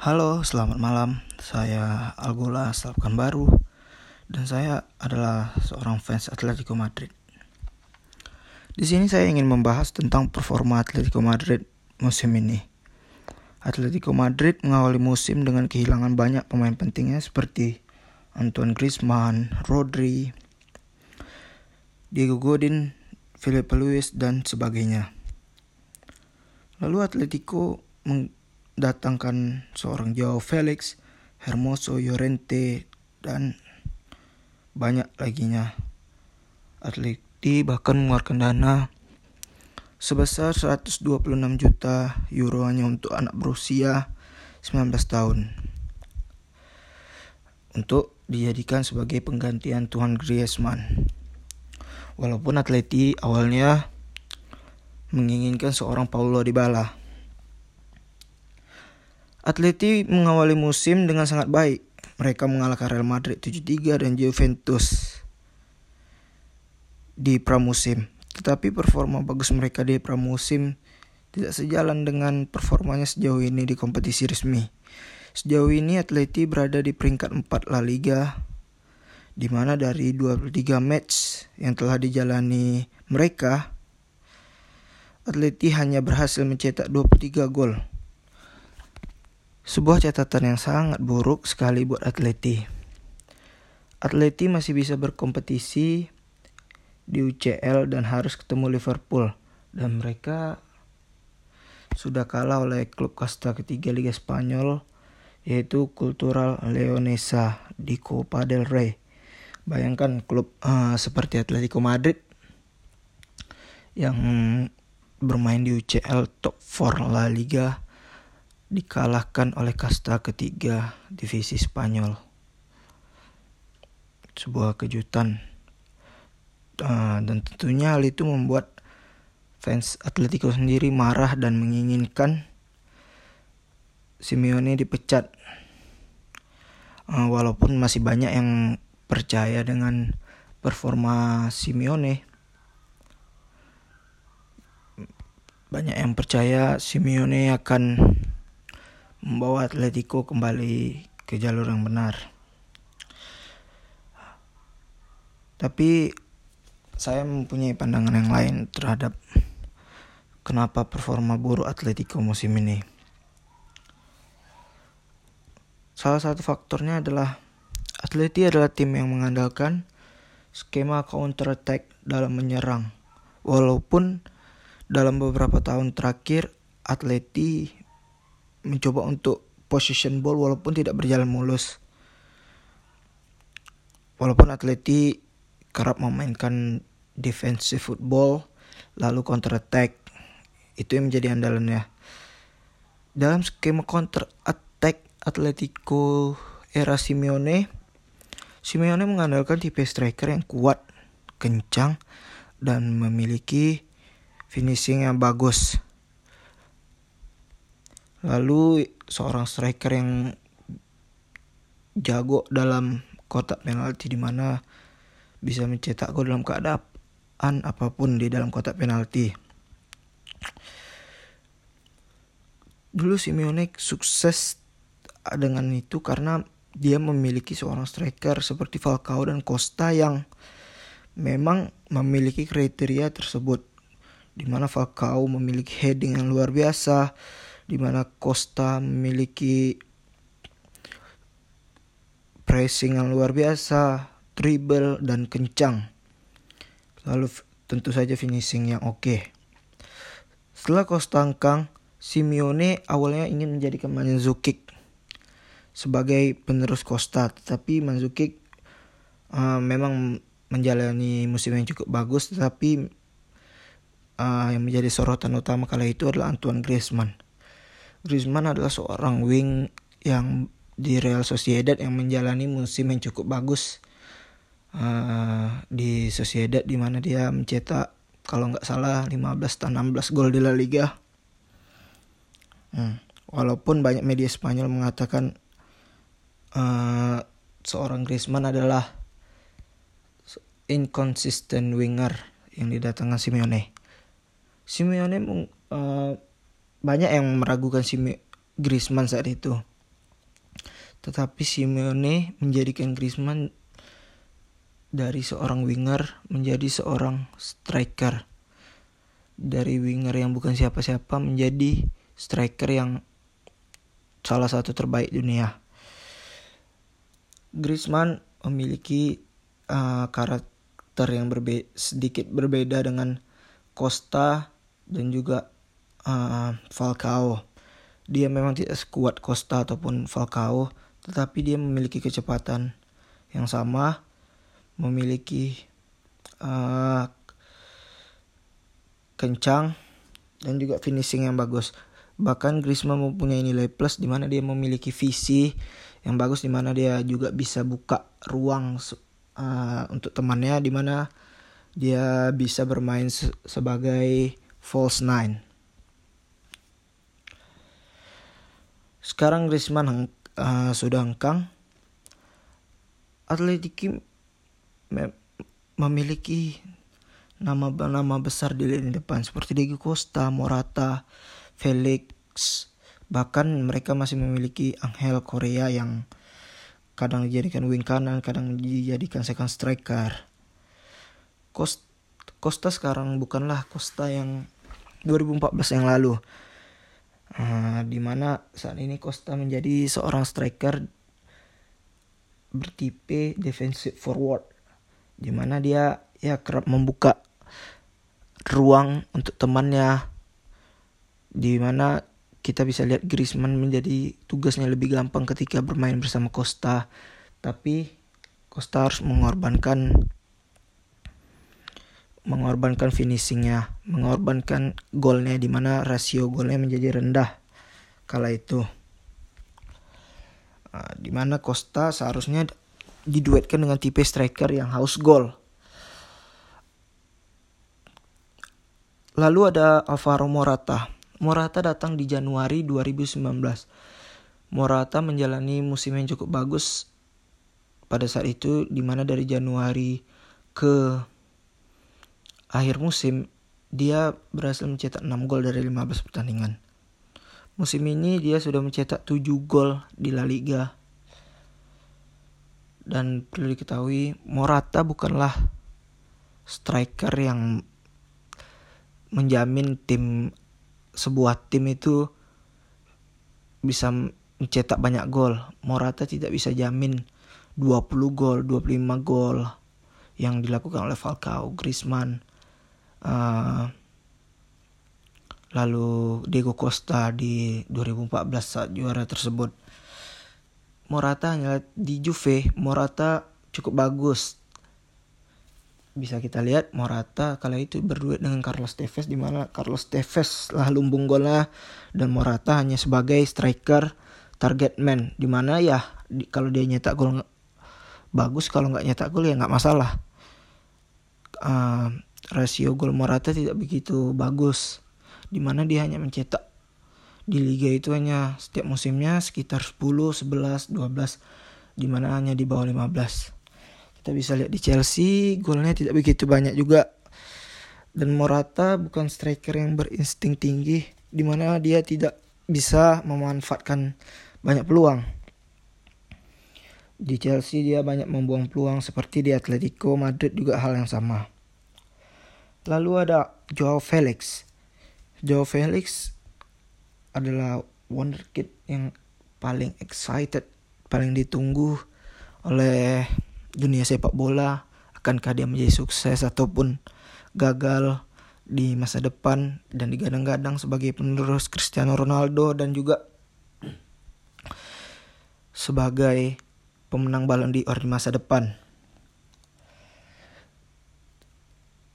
Halo, selamat malam. Saya Algula Salkan Baru dan saya adalah seorang fans Atletico Madrid. Di sini saya ingin membahas tentang performa Atletico Madrid musim ini. Atletico Madrid mengawali musim dengan kehilangan banyak pemain pentingnya seperti Antoine Griezmann, Rodri, Diego Godin, Felipe Luis, dan sebagainya. Lalu Atletico mendatangkan seorang Joao Felix, Hermoso Llorente, dan banyak laginya. Atleti bahkan mengeluarkan dana sebesar 126 juta euro hanya untuk anak berusia 19 tahun untuk dijadikan sebagai penggantian Tuhan Griezmann. Walaupun Atleti awalnya menginginkan seorang Paulo Dybala. Atleti mengawali musim dengan sangat baik. Mereka mengalahkan Real Madrid 7-3 dan Juventus di pramusim. Tetapi performa bagus mereka di pramusim tidak sejalan dengan performanya sejauh ini di kompetisi resmi. Sejauh ini Atleti berada di peringkat 4 La Liga di mana dari 23 match yang telah dijalani mereka Atleti hanya berhasil mencetak 23 gol. Sebuah catatan yang sangat buruk sekali buat Atleti. Atleti masih bisa berkompetisi di UCL dan harus ketemu Liverpool dan mereka sudah kalah oleh klub kasta ketiga Liga Spanyol yaitu Cultural Leonesa di Copa del Rey. Bayangkan klub uh, seperti Atletico Madrid yang bermain di UCL top 4 La Liga dikalahkan oleh kasta ketiga divisi Spanyol. Sebuah kejutan. Uh, dan tentunya hal itu membuat fans Atletico sendiri marah dan menginginkan Simeone dipecat. Uh, walaupun masih banyak yang percaya dengan performa Simeone banyak yang percaya Simeone akan membawa Atletico kembali ke jalur yang benar. Tapi saya mempunyai pandangan yang lain terhadap kenapa performa buruk Atletico musim ini. Salah satu faktornya adalah Atleti adalah tim yang mengandalkan skema counter attack dalam menyerang. Walaupun dalam beberapa tahun terakhir Atleti mencoba untuk position ball walaupun tidak berjalan mulus. Walaupun Atleti kerap memainkan defensive football lalu counter attack itu yang menjadi andalannya. Dalam skema counter attack Atletico era Simeone, Simeone mengandalkan tipe striker yang kuat, kencang, dan memiliki finishing yang bagus. Lalu seorang striker yang jago dalam kotak penalti di mana bisa mencetak gol dalam keadaan apa pun di dalam kotak penalti. Dulu Simeone sukses dengan itu karena dia memiliki seorang striker seperti Falcao dan Costa yang memang memiliki kriteria tersebut di mana Falcao memiliki heading yang luar biasa, di mana Costa memiliki pressing yang luar biasa, dribble dan kencang. Lalu tentu saja finishing yang oke. Okay. Setelah Costa angkang, Simeone awalnya ingin menjadikan Mandzukic sebagai penerus Costa, tetapi Mandzukic uh, memang menjalani musim yang cukup bagus, tetapi uh, yang menjadi sorotan utama kala itu adalah Antoine Griezmann. Griezmann adalah seorang wing yang di Real Sociedad yang menjalani musim yang cukup bagus uh, di Sociedad di mana dia mencetak kalau nggak salah 15 atau 16 gol di La Liga. Hmm. Walaupun banyak media Spanyol mengatakan uh, seorang Griezmann adalah inconsistent winger yang didatangkan Simeone. Simeone uh, banyak yang meragukan si Griezmann saat itu. Tetapi Simeone menjadikan Griezmann dari seorang winger menjadi seorang striker. Dari winger yang bukan siapa-siapa menjadi striker yang salah satu terbaik dunia. Griezmann memiliki uh, karakter yang berbe sedikit berbeda dengan Costa dan juga uh, Falcao. Dia memang tidak sekuat Costa ataupun Falcao, tetapi dia memiliki kecepatan yang sama, memiliki uh, kencang dan juga finishing yang bagus. Bahkan Griezmann mempunyai nilai plus di mana dia memiliki visi yang bagus di mana dia juga bisa buka ruang uh, untuk temannya di mana dia bisa bermain se sebagai false nine. Sekarang Griezmann uh, sudah engkang. Atletico me memiliki nama-nama besar di lini depan seperti Diego Costa, Morata, Felix, bahkan mereka masih memiliki Angel Korea yang kadang dijadikan wing kanan, kadang dijadikan second striker. Costa sekarang bukanlah Costa yang 2014 yang lalu. Uh, di mana saat ini Costa menjadi seorang striker bertipe defensive forward di mana dia ya kerap membuka ruang untuk temannya di mana kita bisa lihat Griezmann menjadi tugasnya lebih gampang ketika bermain bersama Costa. Tapi Costa harus mengorbankan mengorbankan finishingnya, mengorbankan golnya di mana rasio golnya menjadi rendah kala itu. Uh, di mana Costa seharusnya diduetkan dengan tipe striker yang haus gol. Lalu ada Alvaro Morata. Morata datang di Januari 2019. Morata menjalani musim yang cukup bagus pada saat itu di mana dari Januari ke akhir musim dia berhasil mencetak 6 gol dari 15 pertandingan. Musim ini dia sudah mencetak 7 gol di La Liga. Dan perlu diketahui Morata bukanlah striker yang menjamin tim sebuah tim itu bisa mencetak banyak gol. Morata tidak bisa jamin 20 gol, 25 gol yang dilakukan oleh Falcao, Griezmann, uh, lalu Diego Costa di 2014 saat juara tersebut. Morata hanya di Juve, Morata cukup bagus. Bisa kita lihat Morata kala itu berduet dengan Carlos Tevez di mana Carlos Tevez lah lumbung golnya dan Morata hanya sebagai striker target man di mana ya di, kalau dia nyetak gol bagus kalau nggak nyetak gol ya nggak masalah. Uh, rasio gol Morata tidak begitu bagus di mana dia hanya mencetak. Di liga itu hanya setiap musimnya sekitar 10, 11, 12 di mana hanya di bawah 15 kita bisa lihat di Chelsea golnya tidak begitu banyak juga. Dan Morata bukan striker yang berinsting tinggi di mana dia tidak bisa memanfaatkan banyak peluang. Di Chelsea dia banyak membuang peluang seperti di Atletico Madrid juga hal yang sama. Lalu ada Joao Felix. Joao Felix adalah wonderkid yang paling excited, paling ditunggu oleh dunia sepak bola. Akankah dia menjadi sukses ataupun gagal di masa depan dan digadang-gadang sebagai penerus Cristiano Ronaldo dan juga sebagai pemenang Ballon d'Or di masa depan.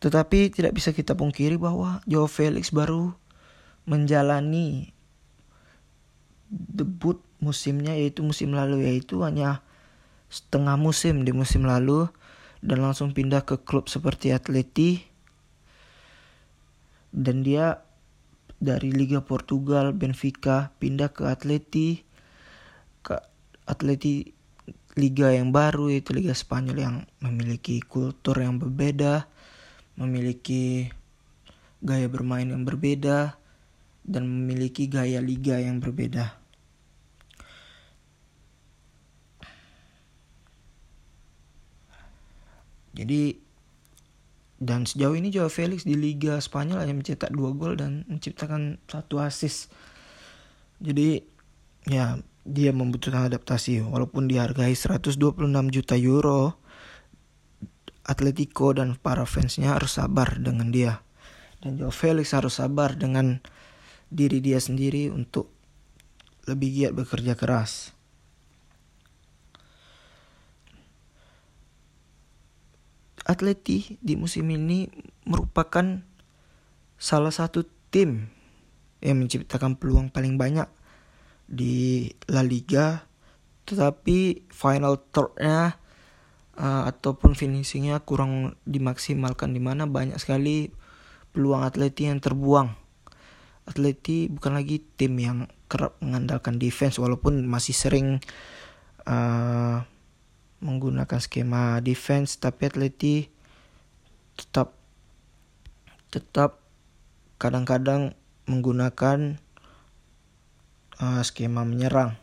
Tetapi tidak bisa kita pungkiri bahwa Joe Felix baru menjalani debut musimnya yaitu musim lalu yaitu hanya setengah musim di musim lalu dan langsung pindah ke klub seperti Atleti. Dan dia dari Liga Portugal Benfica pindah ke Atleti ke Atleti liga yang baru yaitu Liga Spanyol yang memiliki kultur yang berbeda memiliki gaya bermain yang berbeda dan memiliki gaya liga yang berbeda. Jadi dan sejauh ini Joao Felix di Liga Spanyol hanya mencetak dua gol dan menciptakan satu assist. Jadi ya dia membutuhkan adaptasi walaupun dihargai 126 juta euro Atletico dan para fansnya harus sabar dengan dia. Dan Joao Felix harus sabar dengan diri dia sendiri untuk lebih giat bekerja keras. Atleti di musim ini merupakan salah satu tim yang menciptakan peluang paling banyak di La Liga tetapi final thirdnya uh, ataupun finishingnya kurang dimaksimalkan di mana banyak sekali peluang Atleti yang terbuang. Atleti bukan lagi tim yang kerap mengandalkan defense walaupun masih sering uh, menggunakan skema defense tapi Atleti tetap tetap kadang-kadang menggunakan uh, skema menyerang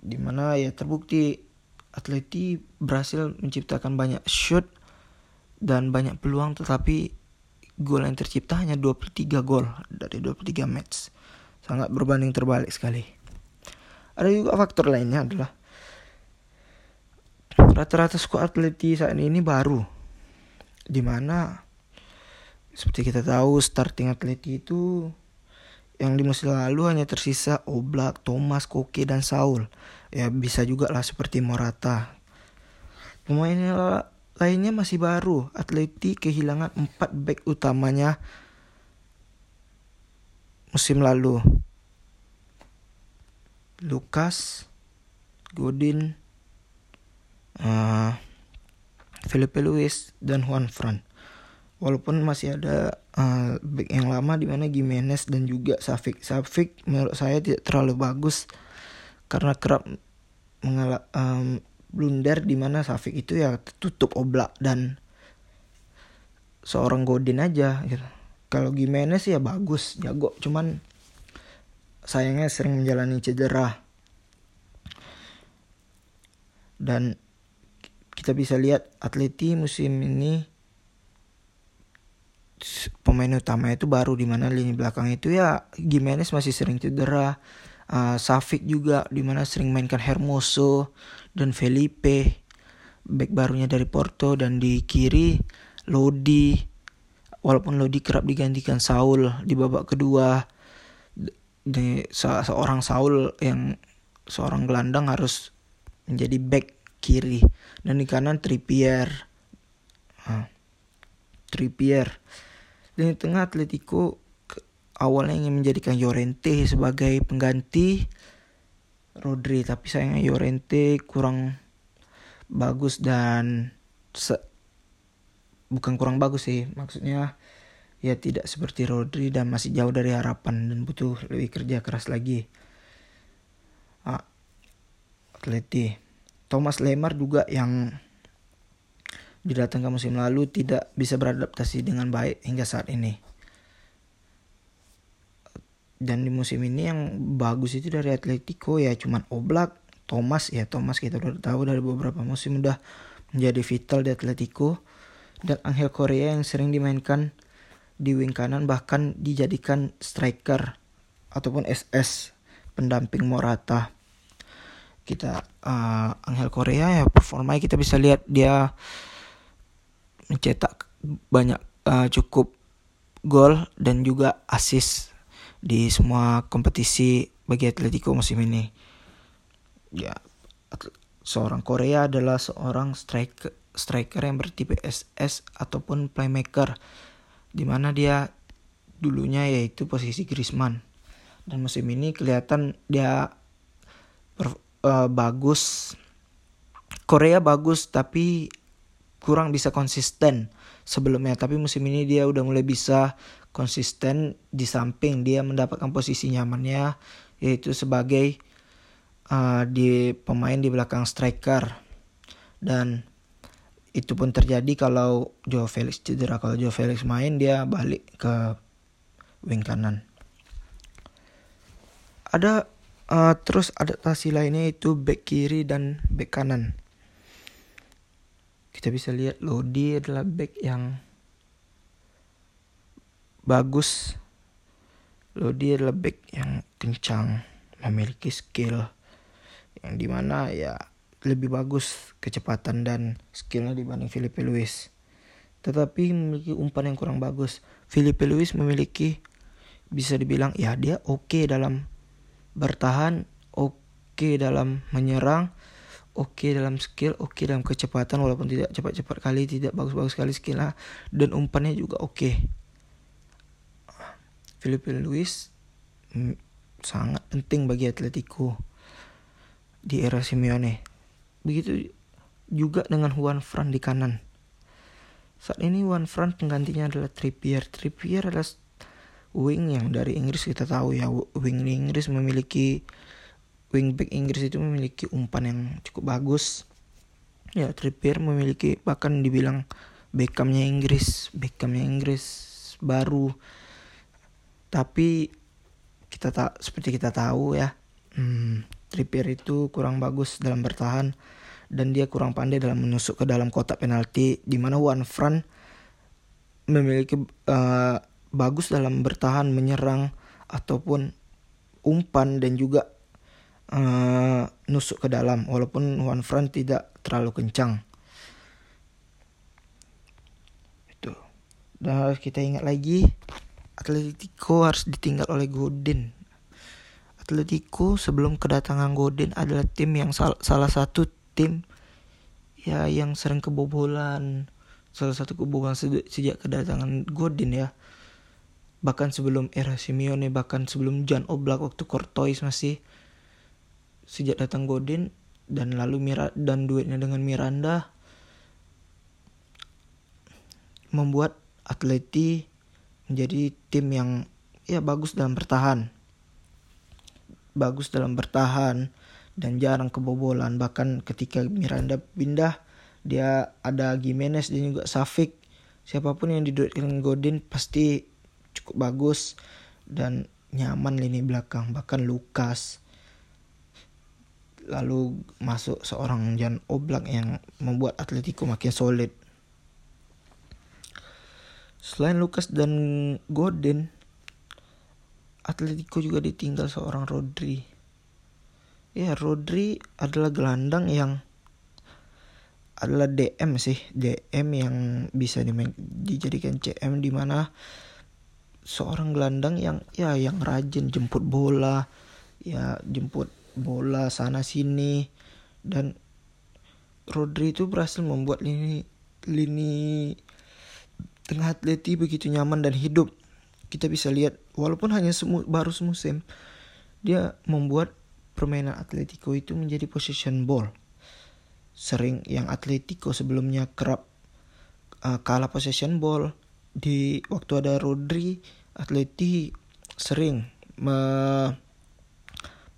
di mana ya terbukti Atleti berhasil menciptakan banyak shoot dan banyak peluang tetapi gol yang tercipta hanya 23 gol dari 23 match sangat berbanding terbalik sekali ada juga faktor lainnya adalah rata-rata skuad Atleti saat ini baru di mana seperti kita tahu starting Atleti itu yang di musim lalu hanya tersisa Oblak, Thomas, Koke dan Saul. Ya bisa juga lah seperti Morata. Pemain lainnya masih baru. Atleti kehilangan empat back utamanya musim lalu. Lukas, Godin, uh, Felipe Luis dan Juan Fran. Walaupun masih ada uh, back yang lama di mana Gimenez dan juga Safik. Safik menurut saya tidak terlalu bagus karena kerap mengalami um, blunder di mana Safik itu ya tutup oblak dan seorang Godin aja gitu. Kalau Gimenez ya bagus, jago, cuman sayangnya sering menjalani cedera. Dan kita bisa lihat Atleti musim ini pemain utama itu baru di mana lini belakang itu ya Gimenez masih sering cedera uh, Safik juga di mana sering mainkan Hermoso dan Felipe back barunya dari Porto dan di kiri Lodi. Walaupun Lodi kerap digantikan Saul di babak kedua de, se seorang Saul yang seorang gelandang harus menjadi back kiri. Dan di kanan Trippier. Nah, Trippier. Dan di tengah Atletico awalnya ingin menjadikan Llorente sebagai pengganti Rodri tapi sayangnya Llorente kurang bagus dan se bukan kurang bagus sih maksudnya ya tidak seperti Rodri dan masih jauh dari harapan dan butuh lebih kerja keras lagi ah, Atleti Thomas Lemar juga yang didatangkan musim lalu tidak bisa beradaptasi dengan baik hingga saat ini. Dan di musim ini yang bagus itu dari Atletico ya cuman Oblak, Thomas ya Thomas kita udah tahu dari beberapa musim udah menjadi vital di Atletico. Dan Angel Korea yang sering dimainkan di wing kanan bahkan dijadikan striker ataupun SS pendamping Morata. Kita uh, Angel Korea ya performanya kita bisa lihat dia mencetak banyak uh, cukup gol dan juga assist di semua kompetisi bagi Atletico musim ini. Ya, seorang Korea adalah seorang striker striker yang bertipe SS ataupun playmaker di mana dia dulunya yaitu posisi Griezmann. Dan musim ini kelihatan dia uh, bagus. Korea bagus tapi kurang bisa konsisten sebelumnya tapi musim ini dia udah mulai bisa konsisten di samping dia mendapatkan posisi nyamannya yaitu sebagai uh, di pemain di belakang striker. Dan itu pun terjadi kalau Joe Felix cedera. Kalau Joe Felix main dia balik ke wing kanan. Ada Uh, terus adaptasi lainnya itu back kiri dan back kanan. kita bisa lihat Lodi adalah back yang bagus Lodi adalah back yang kencang memiliki skill yang di mana ya lebih bagus kecepatan dan skillnya dibanding Filipe Luis tetapi memiliki umpan yang kurang bagus Filipe Luis memiliki bisa dibilang ya dia oke okay dalam bertahan oke okay dalam menyerang oke okay dalam skill, oke okay dalam kecepatan walaupun tidak cepat-cepat kali, tidak bagus-bagus sekali skillnya dan umpannya juga oke. Okay. Felipe Luis mm, sangat penting bagi Atletico di era Simeone. Begitu juga dengan Juan Fran di kanan. Saat ini Juan Fran penggantinya adalah Trippier. Trippier adalah wing yang dari Inggris kita tahu ya wing di Inggris memiliki wingback Inggris itu memiliki umpan yang cukup bagus. Ya, Trippier memiliki bahkan dibilang Beckhamnya Inggris, Beckhamnya Inggris baru. Tapi kita tak seperti kita tahu ya, hmm, Trippier itu kurang bagus dalam bertahan dan dia kurang pandai dalam menusuk ke dalam kotak penalti di mana Juan Fran memiliki uh, bagus dalam bertahan menyerang ataupun umpan dan juga uh, nusuk ke dalam walaupun Juan Fran tidak terlalu kencang. Itu. Dan harus kita ingat lagi Atletico harus ditinggal oleh Godin. Atletico sebelum kedatangan Godin adalah tim yang sal salah satu tim ya yang sering kebobolan. Salah satu kebobolan sejak kedatangan Godin ya bahkan sebelum era Simeone bahkan sebelum Jan Oblak waktu Courtois masih sejak datang Godin dan lalu Mira dan duetnya dengan Miranda membuat Atleti menjadi tim yang ya bagus dalam bertahan. Bagus dalam bertahan dan jarang kebobolan. Bahkan ketika Miranda pindah dia ada Gimenez dan juga Safik siapa pun yang diduetkan Godin pasti cukup bagus dan nyaman lini belakang. Bahkan Lukas lalu masuk seorang Jan Oblak yang membuat Atletico makin solid. Selain Lucas dan Godin, Atletico juga ditinggal seorang Rodri. Ya, Rodri adalah gelandang yang adalah DM sih, DM yang bisa dijadikan CM di mana seorang gelandang yang ya yang rajin jemput bola, ya jemput bola sana sini dan Rodri itu berhasil membuat lini lini tengah atleti begitu nyaman dan hidup. Kita bisa lihat walaupun hanya semu, baru semusim dia membuat permainan Atletico itu menjadi possession ball. Sering yang Atletico sebelumnya kerap uh, kalah possession ball di waktu ada Rodri, Atleti sering me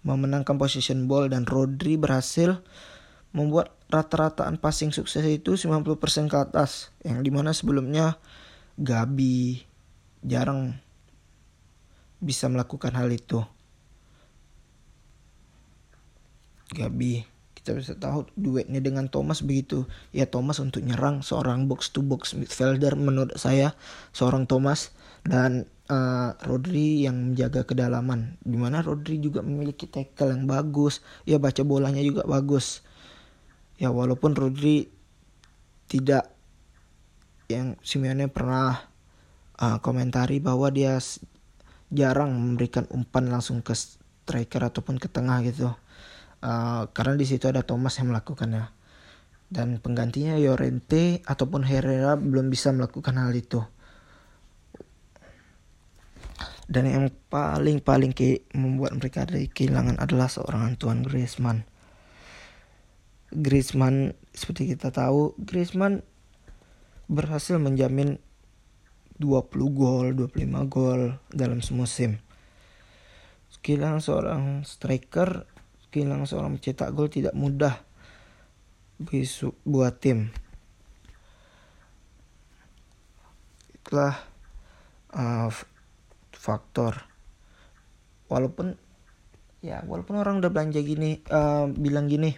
memenangkan position ball dan Rodri berhasil membuat rata-rataan passing sukses itu 90% ke atas yang di mana sebelumnya Gabi jarang bisa melakukan hal itu. Gabi kita bisa tahu duetnya dengan Thomas begitu. Ya Thomas untuk nyerang seorang box to box midfielder menurut saya seorang Thomas. Dan uh, Rodri yang menjaga kedalaman. Di mana Rodri juga memiliki tackle yang bagus. Ya baca bolanya juga bagus. Ya walaupun Rodri tidak yang Simeone pernah uh, komentari bahwa dia jarang memberikan umpan langsung ke striker ataupun ke tengah gitu. Uh, karena di situ ada Thomas yang melakukannya. Dan penggantinya Yorente ataupun Herrera belum bisa melakukan hal itu. Dan yang paling paling ke membuat mereka dari kehilangan adalah seorang Antoine Griezmann. Griezmann seperti kita tahu, Griezmann berhasil menjamin 20 gol, 25 gol dalam semusim. Kehilangan seorang striker, kehilangan seorang mencetak gol tidak mudah buat tim. Itulah uh, faktor walaupun ya walaupun orang udah belanja gini uh, bilang gini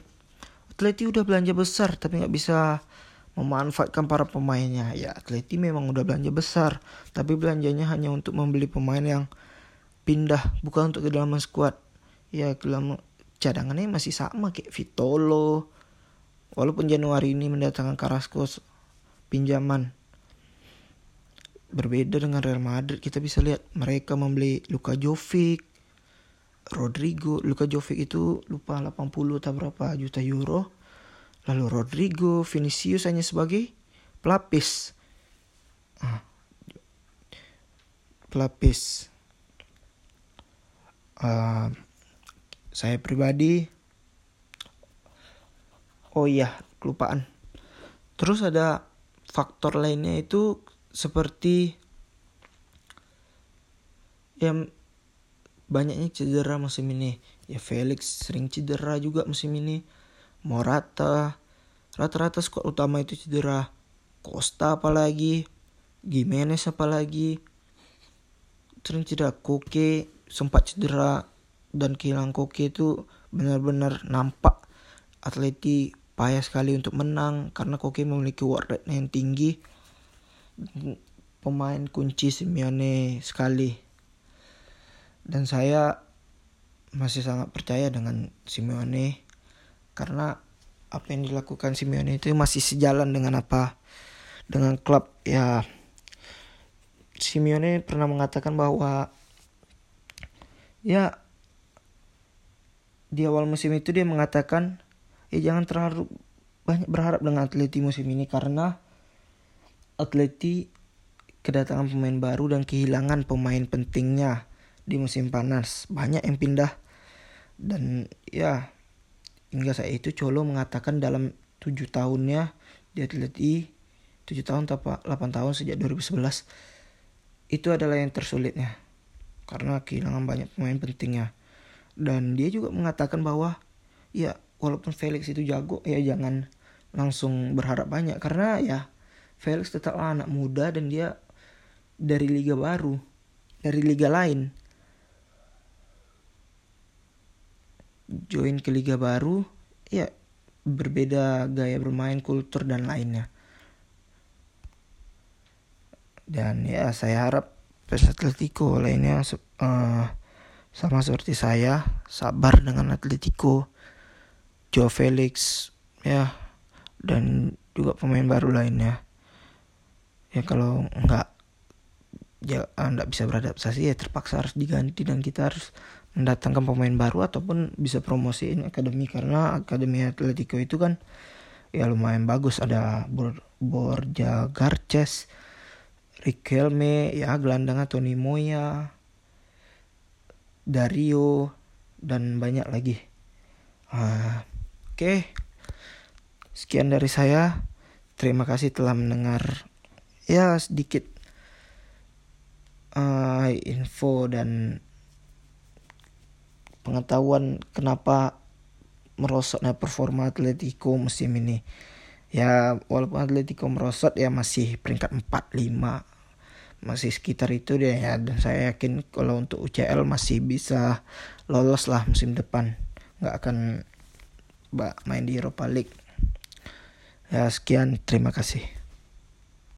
Atleti udah belanja besar tapi nggak bisa memanfaatkan para pemainnya. Ya Atleti memang udah belanja besar, tapi belanjanya hanya untuk membeli pemain yang pindah, bukan untuk ke dalam skuad. Ya ke dalam cadangannya masih sama kayak Vitolo. Walaupun Januari ini mendatangkan Carrasco pinjaman. Berbeda dengan Real Madrid, kita bisa lihat mereka membeli Luka Jovic, Rodrigo, Luka Jovic itu lupa 80 atau berapa juta euro Lalu Rodrigo, Vinicius hanya sebagai pelapis. Ah. Pelapis. Uh, saya pribadi. Oh iya, kelupaan. Terus ada faktor lainnya itu seperti yang banyaknya cedera musim ini. Ya Felix sering cedera juga musim ini Morata rata-rata squad utama itu cedera. Costa apalagi. Gimenez apalagi. Sering cedera Koke sempat cedera dan kehilangan Koke itu benar-benar nampak. Atleti payah sekali untuk menang karena Koke memiliki work rate yang tinggi. Pemain kunci Simeone sekali. Dan saya masih sangat percaya dengan Simeone karena apa yang dilakukan Simeone itu masih sejalan dengan apa dengan klub ya. Simeone pernah mengatakan bahwa ya di awal musim itu dia mengatakan ya jangan terlalu banyak berharap dengan Atleti musim ini karena Atleti kedatangan pemain baru dan kehilangan pemain pentingnya di musim panas. Banyak yang pindah. Dan ya Hingga saat itu Cholo mengatakan dalam tujuh tahunnya di Atleti, tujuh tahun atau 8 tahun sejak 2011, itu adalah yang tersulitnya. Karena kehilangan banyak pemain pentingnya. Dan dia juga mengatakan bahwa ya walaupun Felix itu jago ya jangan langsung berharap banyak karena ya Felix tetap anak muda dan dia dari liga baru, dari liga lain. Join ke liga baru ya berbeda gaya bermain kultur dan lainnya. Dan ya saya harap PS Atletico lainnya uh, sama seperti saya sabar dengan Atletico Joe Felix ya dan juga pemain baru lainnya. Ya kalau nggak ya nggak bisa beradaptasi ya terpaksa harus diganti dan kita harus mendatangkan pemain baru ataupun bisa promosiin akademi karena akademi Atletico itu kan ya lumayan bagus ada Bor Borja Garces, Riquelme, ya gelandangnya Tony Moya, Dario dan banyak lagi. Uh, Oke, okay. sekian dari saya. Terima kasih telah mendengar ya sedikit uh, info dan pengetahuan kenapa merosotnya performa Atletico musim ini. Ya walaupun Atletico merosot ya masih peringkat 4 5 masih sekitar itu deh ya. Dan saya yakin kalau untuk UCL masih bisa lolos lah musim depan. Nggak akan main di Europa League. Ya sekian. Terima kasih